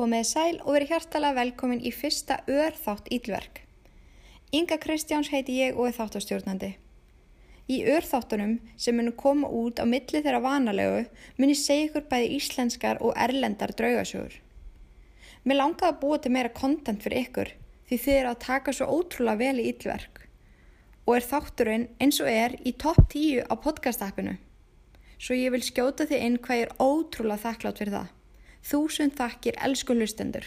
Komið sæl og verið hjartalega velkomin í fyrsta örþátt ílverk. Inga Kristjáns heiti ég og er þáttastjórnandi. Í örþáttunum sem munu koma út á milli þeirra vanalegu muni segja ykkur bæði íslenskar og erlendar draugasjóður. Mér langaði að búa til meira kontent fyrir ykkur því þið eru að taka svo ótrúlega vel í ílverk og er þátturinn eins og er í topp 10 á podcast-appinu. Svo ég vil skjóta þið inn hvað ég er ótrúlega þakklátt fyrir það. Þúsund þakkir elsku hlustendur.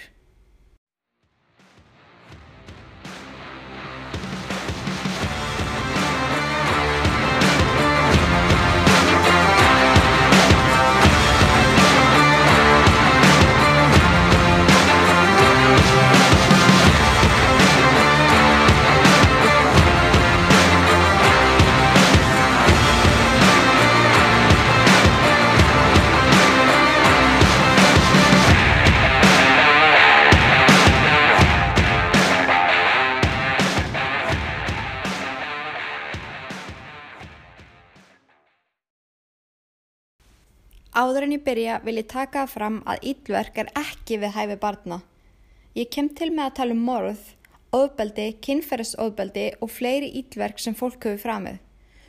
Áður en ég byrja vil ég taka fram að íllverk er ekki við hæfi barna. Ég kem til með að tala um morð, ofbeldi, kynferðsofbeldi og fleiri íllverk sem fólk hefur framið.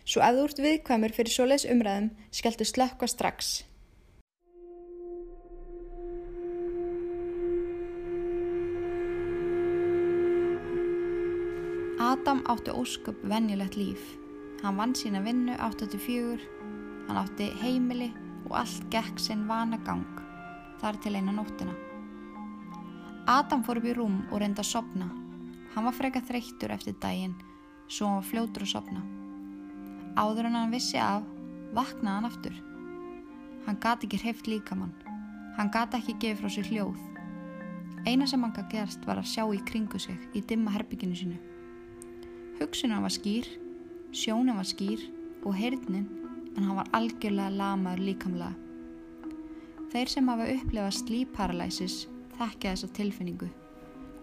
Svo ef þú ert viðkvæmur fyrir svoleiðs umræðum, skeltu slökka strax. Adam átti ósköp venjulegt líf. Hann vann sína vinnu 84, hann átti heimili og allt gekk sinn vana gang þar til eina nóttina. Adam fór upp í rúm og reyndi að sopna. Hann var freka þreyttur eftir daginn svo hann var fljótur að sopna. Áður en hann vissi af, vaknaði hann aftur. Hann gati ekki hreift líkamann. Hann gati ekki gefið frá sér hljóð. Eina sem hann gæti gerst var að sjá í kringu sig í dimma herbygginu sinu. Hugsunum var skýr, sjónum var skýr og heyrnin en hann var algjörlega lamaður líkamlega. Þeir sem hafa upplefað slíparalysis þekkja þessa tilfinningu.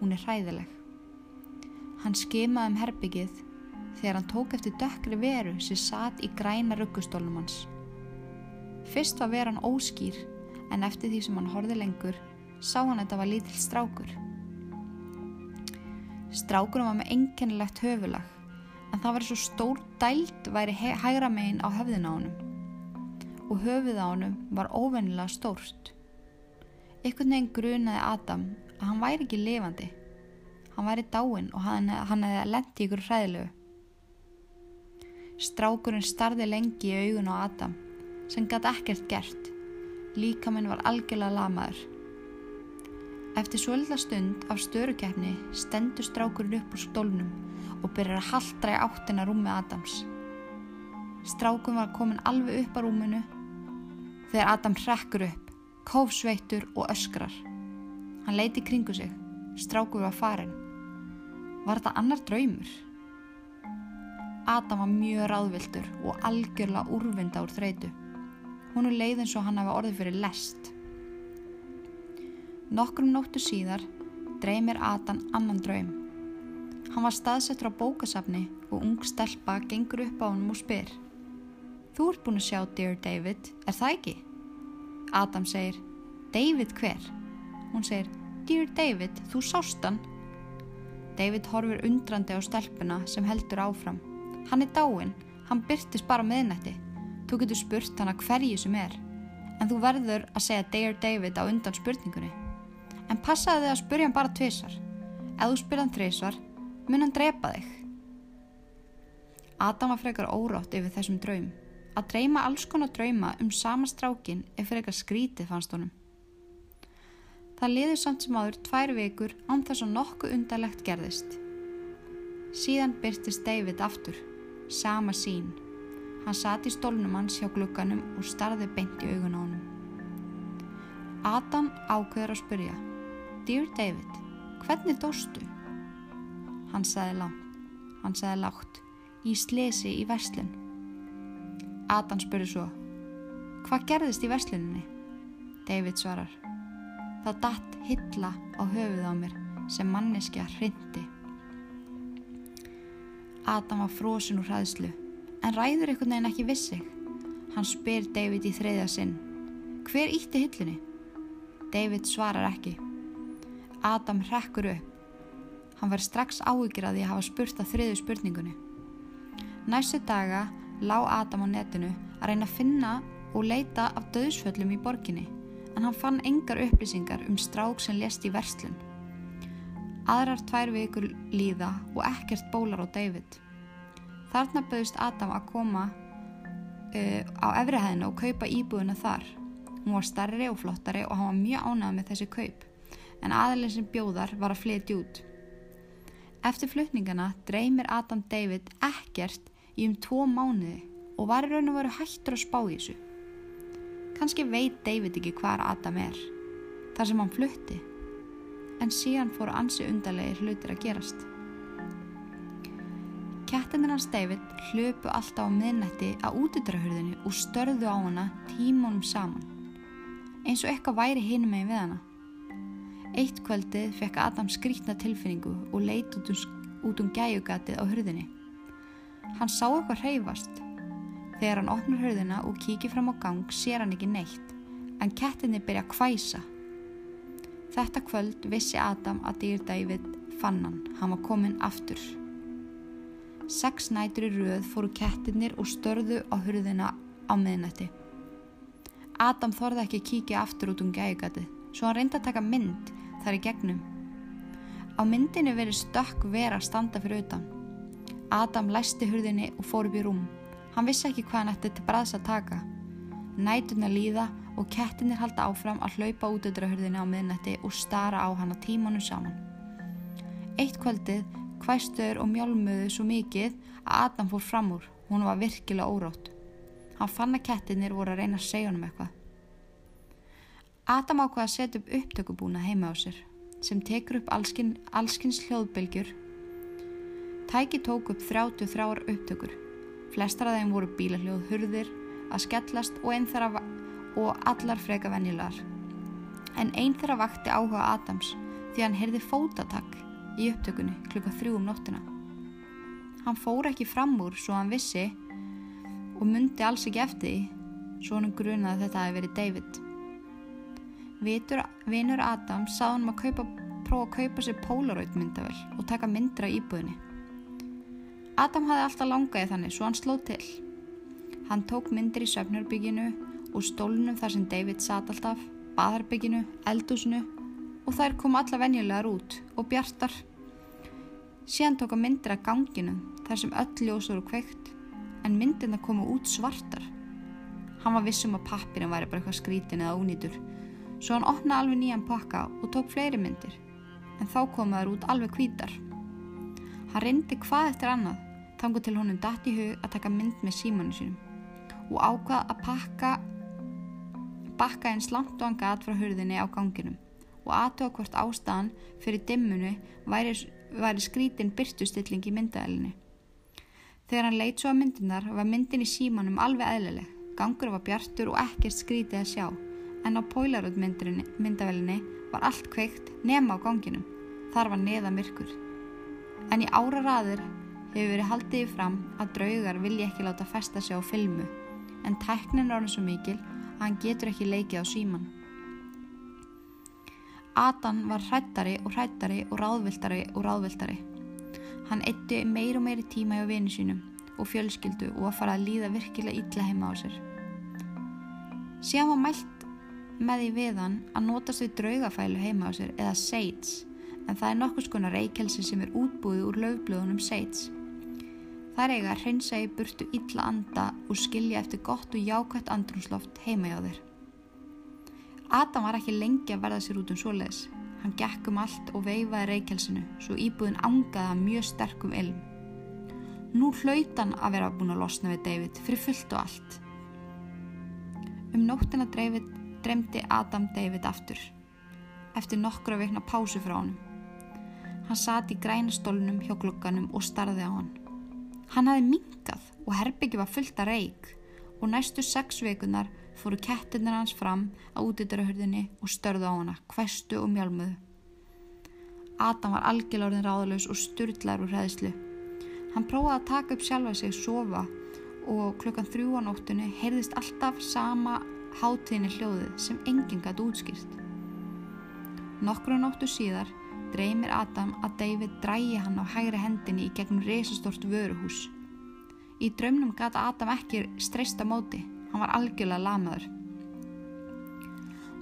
Hún er hræðileg. Hann skimaði um herbyggið þegar hann tók eftir dökkri veru sem satt í græna ruggustólnum hans. Fyrst var veran óskýr en eftir því sem hann horði lengur sá hann að þetta var lítill strákur. Strákurum var með einkennilegt höfulag en það var svo stór dælt væri hægra megin á höfðin á honum og höfuð á honum var óvennilega stórt. Ekkert neginn grunaði Adam að hann væri ekki lifandi. Hann væri dáinn og hann, hann hefði lendi ykkur hræðilegu. Strákurinn starði lengi í augun á Adam sem gæti ekkert gert. Líkaminn var algjörlega lamaður. Eftir svo lilla stund af störukeppni stendur strákurinn upp úr stólnum og byrjar að haldra í áttina rúmi Adams. Strákurinn var komin alveg upp á rúminu þegar Adam hrekkur upp, kófsveittur og öskrar. Hann leiti kringu sig. Strákurinn var farin. Var þetta annar draumur? Adam var mjög ráðvildur og algjörlega úrvinda úr þreitu. Hún er leið eins og hann hafa orðið fyrir lest. Nokkrum nóttu síðar dreymir Adam annan draum. Hann var staðsettur á bókasafni og ung stelpa gengur upp á hann og spyr Þú ert búin að sjá Dear David, er það ekki? Adam segir David hver? Hún segir Dear David, þú sást hann? David horfir undrandi á stelpuna sem heldur áfram. Hann er dáinn, hann byrtist bara meðnætti. Þú getur spurt hana hverju sem er. En þú verður að segja Dear David á undan spurningunni. En passaði þig að spurja hann bara tvísar. Ef þú spyrja hann þrísar, mun hann drepa þig. Adam var frekar órátt yfir þessum draum. Að dreyma alls konar drauma um sama strákin er frekar skrítið fannst honum. Það liður samt sem áður tvær vikur án þess að nokkuð undarlegt gerðist. Síðan byrtist David aftur, sama sín. Hann sati í stólnum hans hjá glugganum og starði beint í augun á honum. Adam ákveður að spyrja, Dear David, hvernig dóstu? Hann sagði lágt, hann sagði lágt, í slesi í verslun. Adam spurði svo, hvað gerðist í versluninni? David svarar, það datt hilla á höfuð á mér sem manneskja hrindi. Adam var frosin úr hraðslu, en ræður einhvern veginn ekki vissi. Hann spyr David í þreyða sinn, hver ítti hillunni? David svarar ekki. Adam hrekkur upp. Hann var strax áhyggjur að því að hafa spurt að þriðu spurningunni. Næstu daga lág Adam á netinu að reyna að finna og leita af döðsföllum í borginni en hann fann engar upplýsingar um strák sem lést í verslun. Aðrar tvær vikur líða og ekkert bólar á David. Þarna bauðist Adam að koma uh, á efrihæðina og kaupa íbúðuna þar. Hún var starri og flottari og hann var mjög ánægð með þessi kaup en aðalinn sem bjóðar var að flytja út. Eftir flutningana dreymir Adam David ekkert í um tvo mánuði og var raun og veru hættur að spá í þessu. Kanski veit David ekki hvar Adam er, þar sem hann flutti, en síðan fóru ansi undarlegir hlutir að gerast. Kettinir hans David hlöpu alltaf á miðnætti að útidrahurðinu og störðu á hana tímunum saman, eins og eitthvað væri hinum með við hana. Eitt kvöldið fekk Adam skrítna tilfinningu og leit út um, út um gæjugatið á hurðinni. Hann sá eitthvað hreyfast. Þegar hann opnar hurðina og kíkir fram á gang sér hann ekki neitt, en kettinni byrja að hvæsa. Þetta kvöld vissi Adam að dýr David fann hann, hann var komin aftur. Seks nætur í röð fóru kettinnir og störðu á hurðina á miðnætti. Adam þorði ekki kíkja aftur út um gæjugatið, svo hann reyndi að taka mynd þar í gegnum. Á myndinu verið stökk vera standa fyrir utan. Adam læsti hurðinni og fór upp í rúm. Hann vissi ekki hvað hann ætti til bræðs að taka. Nætuna líða og kettinir halda áfram að hlaupa út öllra hurðinni á miðnætti og stara á hann að tímanu saman. Eitt kvöldið hvæstuður og mjálmuðu svo mikið að Adam fór fram úr. Hún var virkilega órótt. Hann fann að kettinir voru að reyna að segja hann um eitthvað. Adam ákvaði að setja upp upptökubúna heima á sér sem tekur upp allskins, allskins hljóðbylgjur. Tæki tók upp 33 upptökur. Flestar af þeim voru bílahljóð hurðir að skellast og, þeirra, og allar freka venjulegar. En einn þeirra vakti áhuga Adams því hann heyrði fótatak í upptökunni klukka þrjú um nóttina. Hann fór ekki fram úr svo hann vissi og myndi alls ekki eftir því svo hann grunaði að þetta hefði verið David. Vitur, vinur Adam sá hann að kaupa, prófa að kaupa sér Polaroid myndavel og taka myndra í íbúðinni. Adam hafði alltaf langaði þannig svo hann slóð til. Hann tók myndir í söfnarbygginu og stólunum þar sem David satt alltaf, baðarbygginu, eldúsinu og þær kom alla venjulegar út og bjartar. Síðan tók hann myndir af ganginu þar sem öll ljós voru kveikt en myndina komu út svartar. Hann var vissum að pappirinn væri bara eitthvað skrítin eða ónýtur Svo hann opnaði alveg nýjan pakka og tók fleiri myndir, en þá komaður út alveg hvítar. Hann reyndi hvað eftir annað, þangu til honum dætt í hug að taka mynd með símanu sínum og ákvað að pakka, bakka eins langt og hann gat frá hurðinni á ganginum og aðtóa hvort ástæðan fyrir dimmunu væri, væri skrítin byrtustilling í myndaðalinni. Þegar hann leitt svo að myndinar var myndin í símanum alveg eðlileg, gangur var bjartur og ekkert skrítið að sjá en á Polaroid myndavelinni var allt kveikt nema á ganginum. Þar var neða myrkur. En í ára raður hefur verið haldið fram að draugar vilja ekki láta festa sig á filmu en tæknin orðin svo mikil að hann getur ekki leikið á síman. Adam var hrættari og hrættari og ráðviltari og ráðviltari. Hann eitti meir og meiri tíma hjá vini sínum og fjölskyldu og að fara að líða virkilega illa heima á sér. Síðan var mælt með því við hann að notast við draugafælu heima á sér eða seits en það er nokkus konar reykjelsi sem er útbúið úr löfblöðunum seits. Það er eiga að hreinsa í burtu illa anda og skilja eftir gott og jákvæmt andrumsloft heima hjá þér. Adam var ekki lengi að verða sér út um svoleiðis. Hann gekk um allt og veifaði reykjelsinu svo íbúðin angaða mjög sterkum ilm. Nú hlautan að vera búin að losna við David fyrir fullt og allt. Um nóttina dreifið dremdi Adam David aftur eftir nokkra veikna pásu frá hann. Hann sati í grænastólunum hjá glugganum og starði á hann. Hann hafi minkað og herbyggi var fullt að reik og næstu sex veikunar fóru kettinir hans fram á útidrahörðinni og störðu á hana, hvestu og mjálmuðu. Adam var algjörlórðin ráðalös og styrlar úr hreðslu. Hann prófaði að taka upp sjálfa sig, sofa og klukkan þrjú á nóttunni heyrðist alltaf sama hátíðinni hljóðið sem enginn gæti útskýrt. Nokkru nóttu síðar dreymir Adam að David drægi hann á hægri hendinni í gegnum resastort vöruhús. Í draumnum gata Adam ekki streysta móti, hann var algjörlega lamaður.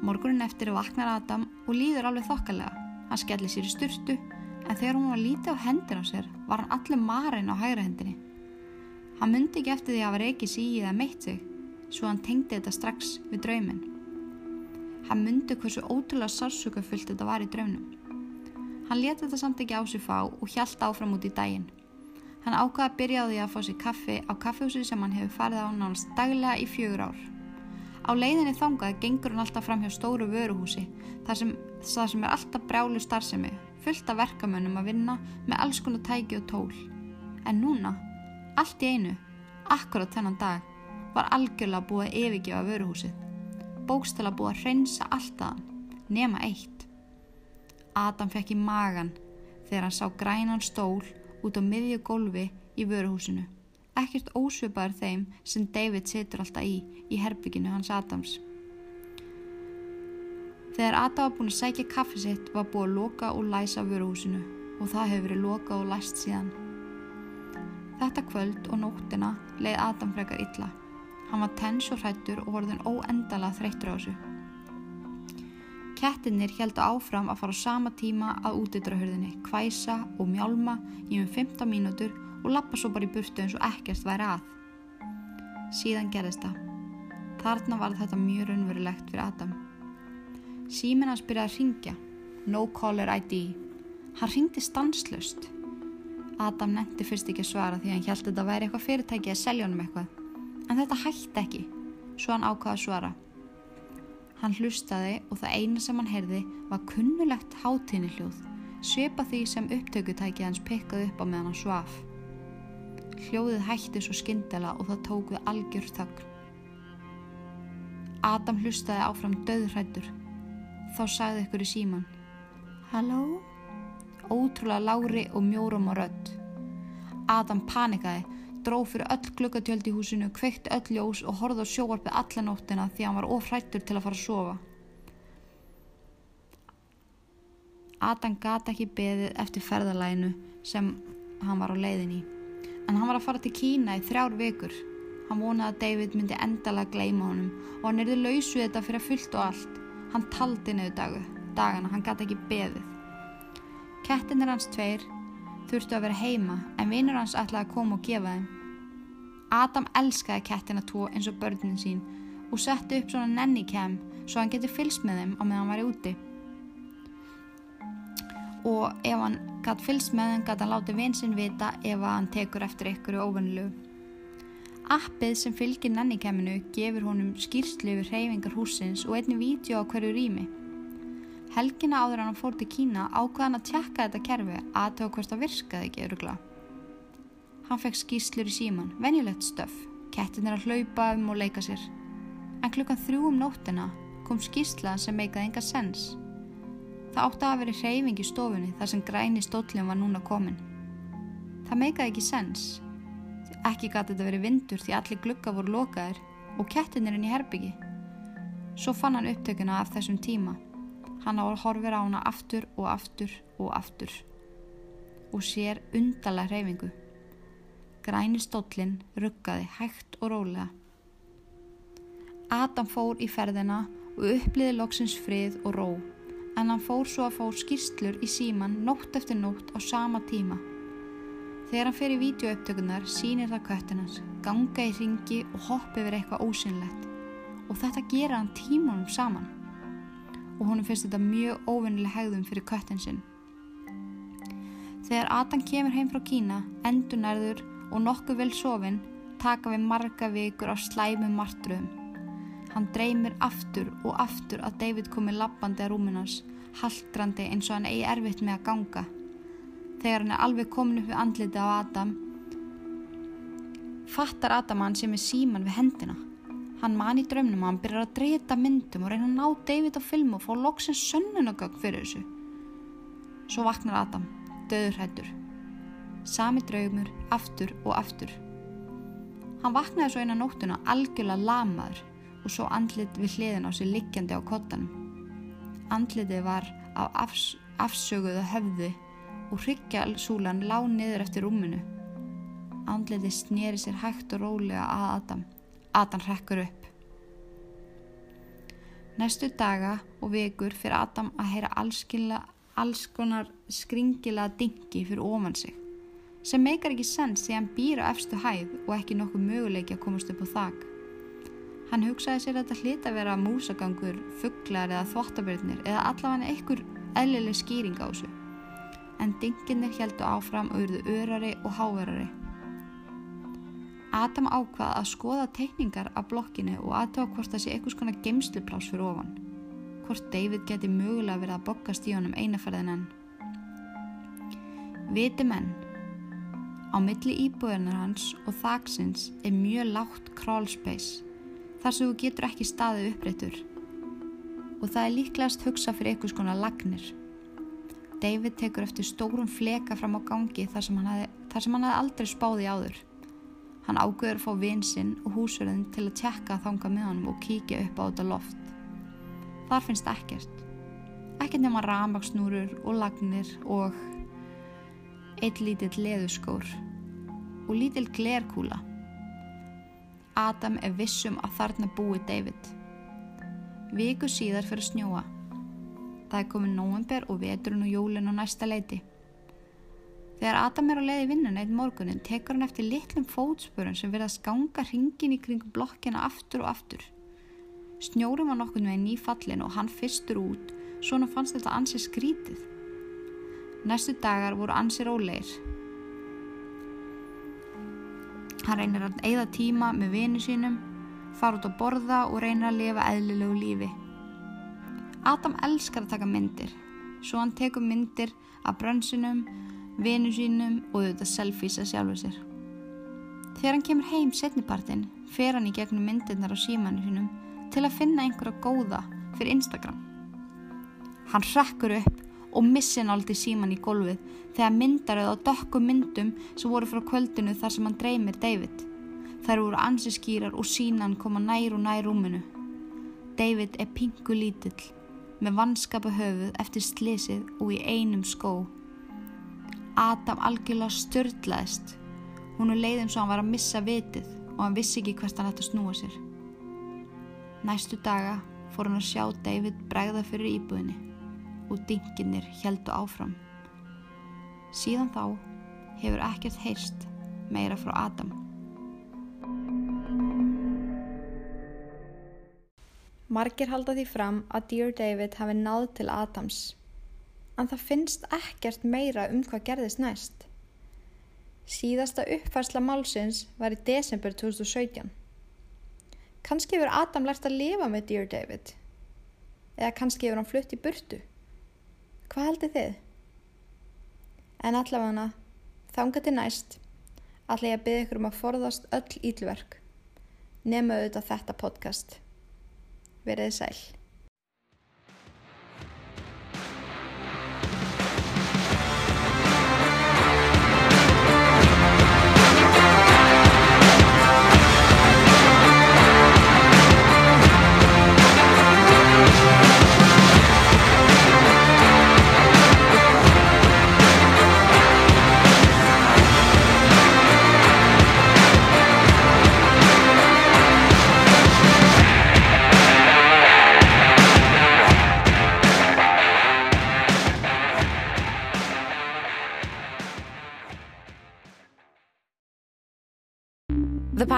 Morgunin eftir vaknar Adam og líður alveg þokkalega. Hann skellir sér í styrtu en þegar hún var lítið á hendin á sér var hann allir marinn á hægri hendinni. Hann myndi ekki eftir því að hafa reykið síið eða meitt sig svo hann tengdi þetta strax við drauminn. Hann myndi hversu ótrúlega sársökafullt þetta var í draunum. Hann leti þetta samt ekki á sig fá og hjælt áfram út í daginn. Hann ákvaði að byrja á því að fá sér kaffi á kaffehúsi sem hann hefur farið á nánast daglega í fjögur ár. Á leiðinni þangað gengur hann alltaf fram hjá stóru vöruhúsi þar sem, þar sem er alltaf brjálu starfsemi, fullt af verkamönnum að vinna með alls konar tæki og tól. En núna, allt í einu, akkurat þennan dag, var algjörlega búið að yfirgefa vöruhúsið. Bókstala búið að hreinsa alltaðan, nema eitt. Adam fekk í magan þegar hann sá grænan stól út á miðju gólfi í vöruhúsinu ekkert ósvipaður þeim sem David setur alltaf í í herbygginu hans Adams. Þegar Adam var búin að sækja kaffi sitt var búin að loka og læsa vöruhúsinu og það hefur verið loka og læst síðan. Þetta kvöld og nóttina leið Adam frekar illa. Hann var tens og hrættur og voruðin óendala þreyttur á þessu. Kettinir heldu áfram að fara á sama tíma að útidrahörðinni, kvæsa og mjálma í um 15 mínútur og lappa svo bara í burtu eins og ekkert væri að. Síðan gerðist það. Þarna var þetta mjög raunverulegt fyrir Adam. Símin hans byrjaði að ringja. No caller ID. Hann ringdi stanslust. Adam netti fyrst ekki að svara því hann held að þetta væri eitthvað fyrirtæki að selja honum eitthvað. En þetta hætti ekki, svo hann ákvaði að svara. Hann hlustaði og það eina sem hann heyrði var kunnulegt hátinni hljóð, svipa því sem upptökutæki hans pikkaði upp á meðan hann svaf. Hljóðið hætti svo skyndela og það tók við algjör þögn. Adam hlustaði áfram döðrættur. Þá sagði ykkur í síman. Halló? Ótrúlega lári og mjórum á rödd. Adam panikaði, dróð fyrir öll glukkatjöld í húsinu, kveikt öll ljós og horði á sjóarpið alla nóttina því hann var ofrættur til að fara að sofa. Adam gata ekki beðið eftir ferðalæginu sem hann var á leiðin í en hann var að fara til Kína í þrjár vikur. Hann vonaði að David myndi endala að gleima honum og hann erði lausuð þetta fyrir að fullt og allt. Hann taldi dagu, dagana, hann gæti ekki beðið. Kettinir hans tveir þurftu að vera heima en vinnur hans ætlaði að koma og gefa þeim. Adam elskaði kettina tvo eins og börnin sín og setti upp svona nennikem svo hann geti fylst með þeim á meðan hann var í úti og ef hann gætt fylgst með hann gætt hann látið vinsinn vita ef hann tekur eftir ykkur óvennilegu. Appið sem fylgir nannikemminu gefur honum skýrslu yfir hreyfingar húsins og einni vídeo á hverju rými. Helgina áður hann fór til Kína ákvaðan að tjekka þetta kerfi aðtöða hvort það virkaði ekki örugla. Hann fekk skýrslur í síman, venjulegt stöf, kettin er að hlaupa um og leika sér. En klukkan þrjú um nóttina kom skýrsla sem meikaði enga sens. Það átti að veri hreyfing í stofunni þar sem græni stóllin var núna komin. Það meikaði ekki sens. Ekki gæti þetta verið vindur því allir glugga voru lokaðir og kettin er inn í herbyggi. Svo fann hann upptökuna af þessum tíma. Hann horfira á hana aftur og aftur og aftur. Og sér undala hreyfingu. Græni stóllin ruggaði hægt og rólega. Adam fór í ferðina og uppliði loksins frið og ró en hann fór svo að fá skýrslur í síman nótt eftir nótt á sama tíma. Þegar hann fer í vídeouptökunar sínir það köttinans, ganga í ringi og hoppa yfir eitthvað ósynlegt og þetta gera hann tímunum saman og honum finnst þetta mjög óvinnileg hegðum fyrir köttin sinn. Þegar Adam kemur heim frá Kína, endunærður og nokkuð vel sofinn, taka við marga vikur á slæmum martruðum. Hann dreymir aftur og aftur að David komi lappandi að rúminans haldrandi eins og hann eigi erfitt með að ganga. Þegar hann er alveg komin upp við andliti á Adam, fattar Adam hann sem er síman við hendina. Hann man í draumnum að hann byrjar að dreyta myndum og reyna að ná David á film og fá loksins sönnunagögg fyrir þessu. Svo vaknar Adam, döður hættur. Sami draumur, aftur og aftur. Hann vaknaði svo eina nóttuna algjörlega lamaður og svo andlit við hliðin á sig liggjandi á kottanum. Andlitið var af afsöguðu höfði og hryggjalsúlan lá niður eftir rúminu. Andliti snýri sér hægt og rólega að Adam. Adam hrekkur upp. Næstu daga og vikur fyrir Adam að heyra allskila, alls konar skringilega dingi fyrir ofan sig sem meikar ekki sens því hann býr á efstu hæð og ekki nokkuð möguleiki að komast upp á þak. Hann hugsaði sér að þetta hlita vera músagangur, fugglar eða þvottabörnir eða allavega einhver eðlileg skýring á þessu. En dinginir heldu áfram og urðu örari og háverari. Adam ákvað að skoða teikningar af blokkinu og aðtöfa hvort það sé eitthvað svona geimsluplás fyrir ofan. Hvort David geti mögulega verið að bokkast í honum einaferðin enn. Viti menn, á milli íbúðunar hans og þaksins er mjög lágt crawl space þar sem þú getur ekki staðið upprættur og það er líklegast hugsa fyrir eitthvað svona lagnir. David tekur eftir stórum fleka fram á gangi þar sem hann hefði aldrei spáði áður. Hann ágöður að fá vinsinn og húsverðin til að tjekka að þanga með honum og kíkja upp á þetta loft. Þar finnst ekkert. Ekkert nema ramagsnúrur og lagnir og eitt lítill leðuskór og lítill glerkúla. Adam er vissum að þarna búi David. Viku síðar fyrir snjóa. Það er komið nóvember og veturinn og jólinn á næsta leiti. Þegar Adam er á leiði vinnun eitt morgunin tekur hann eftir litlum fótspörun sem verða að skanga hringin í kring blokkina aftur og aftur. Snjórum var nokkur með nýfallin og hann fyrstur út, svona fannst þetta ansið skrítið. Næstu dagar voru ansið rólegir. Hann reynir að eigða tíma með vinu sínum, fara út að borða og reynir að lifa eðlilegu lífi. Adam elskar að taka myndir, svo hann tekur myndir af brönsunum, vinu sínum og auðvitað selfies að sjálfu sér. Þegar hann kemur heim setnipartin fer hann í gegnum myndirnar á símanu sínum til að finna einhverja góða fyrir Instagram. Hann hrekkur upp og missi náldi síman í gólfið þegar myndaröð á dökkum myndum sem voru frá kvöldinu þar sem hann dreymir David. Þær voru ansiskýrar og sínan koma nær og nær rúminu. David er pingu lítill með vanskapa höfuð eftir slísið og í einum skó Adam algjörlega störtlaðist. Hún er leið eins og hann var að missa vitið og hann vissi ekki hvert hann ætti að snúa sér. Næstu daga fór hann að sjá David bregða fyrir íbúðinni og dinginir heldu áfram. Síðan þá hefur ekkert heyrst meira frá Adam. Margir halda því fram að Dear David hafi náð til Adams en það finnst ekkert meira um hvað gerðist næst. Síðasta uppfærsla málsins var í desember 2017. Kanski hefur Adam lært að lifa með Dear David. Eða kannski hefur hann flutt í burtu. Hvað heldur þið? En allavega þánga til næst ætla ég að byggja ykkur um að forðast öll ílverk. Nefnu auðvitað þetta podcast. Verðið sæl.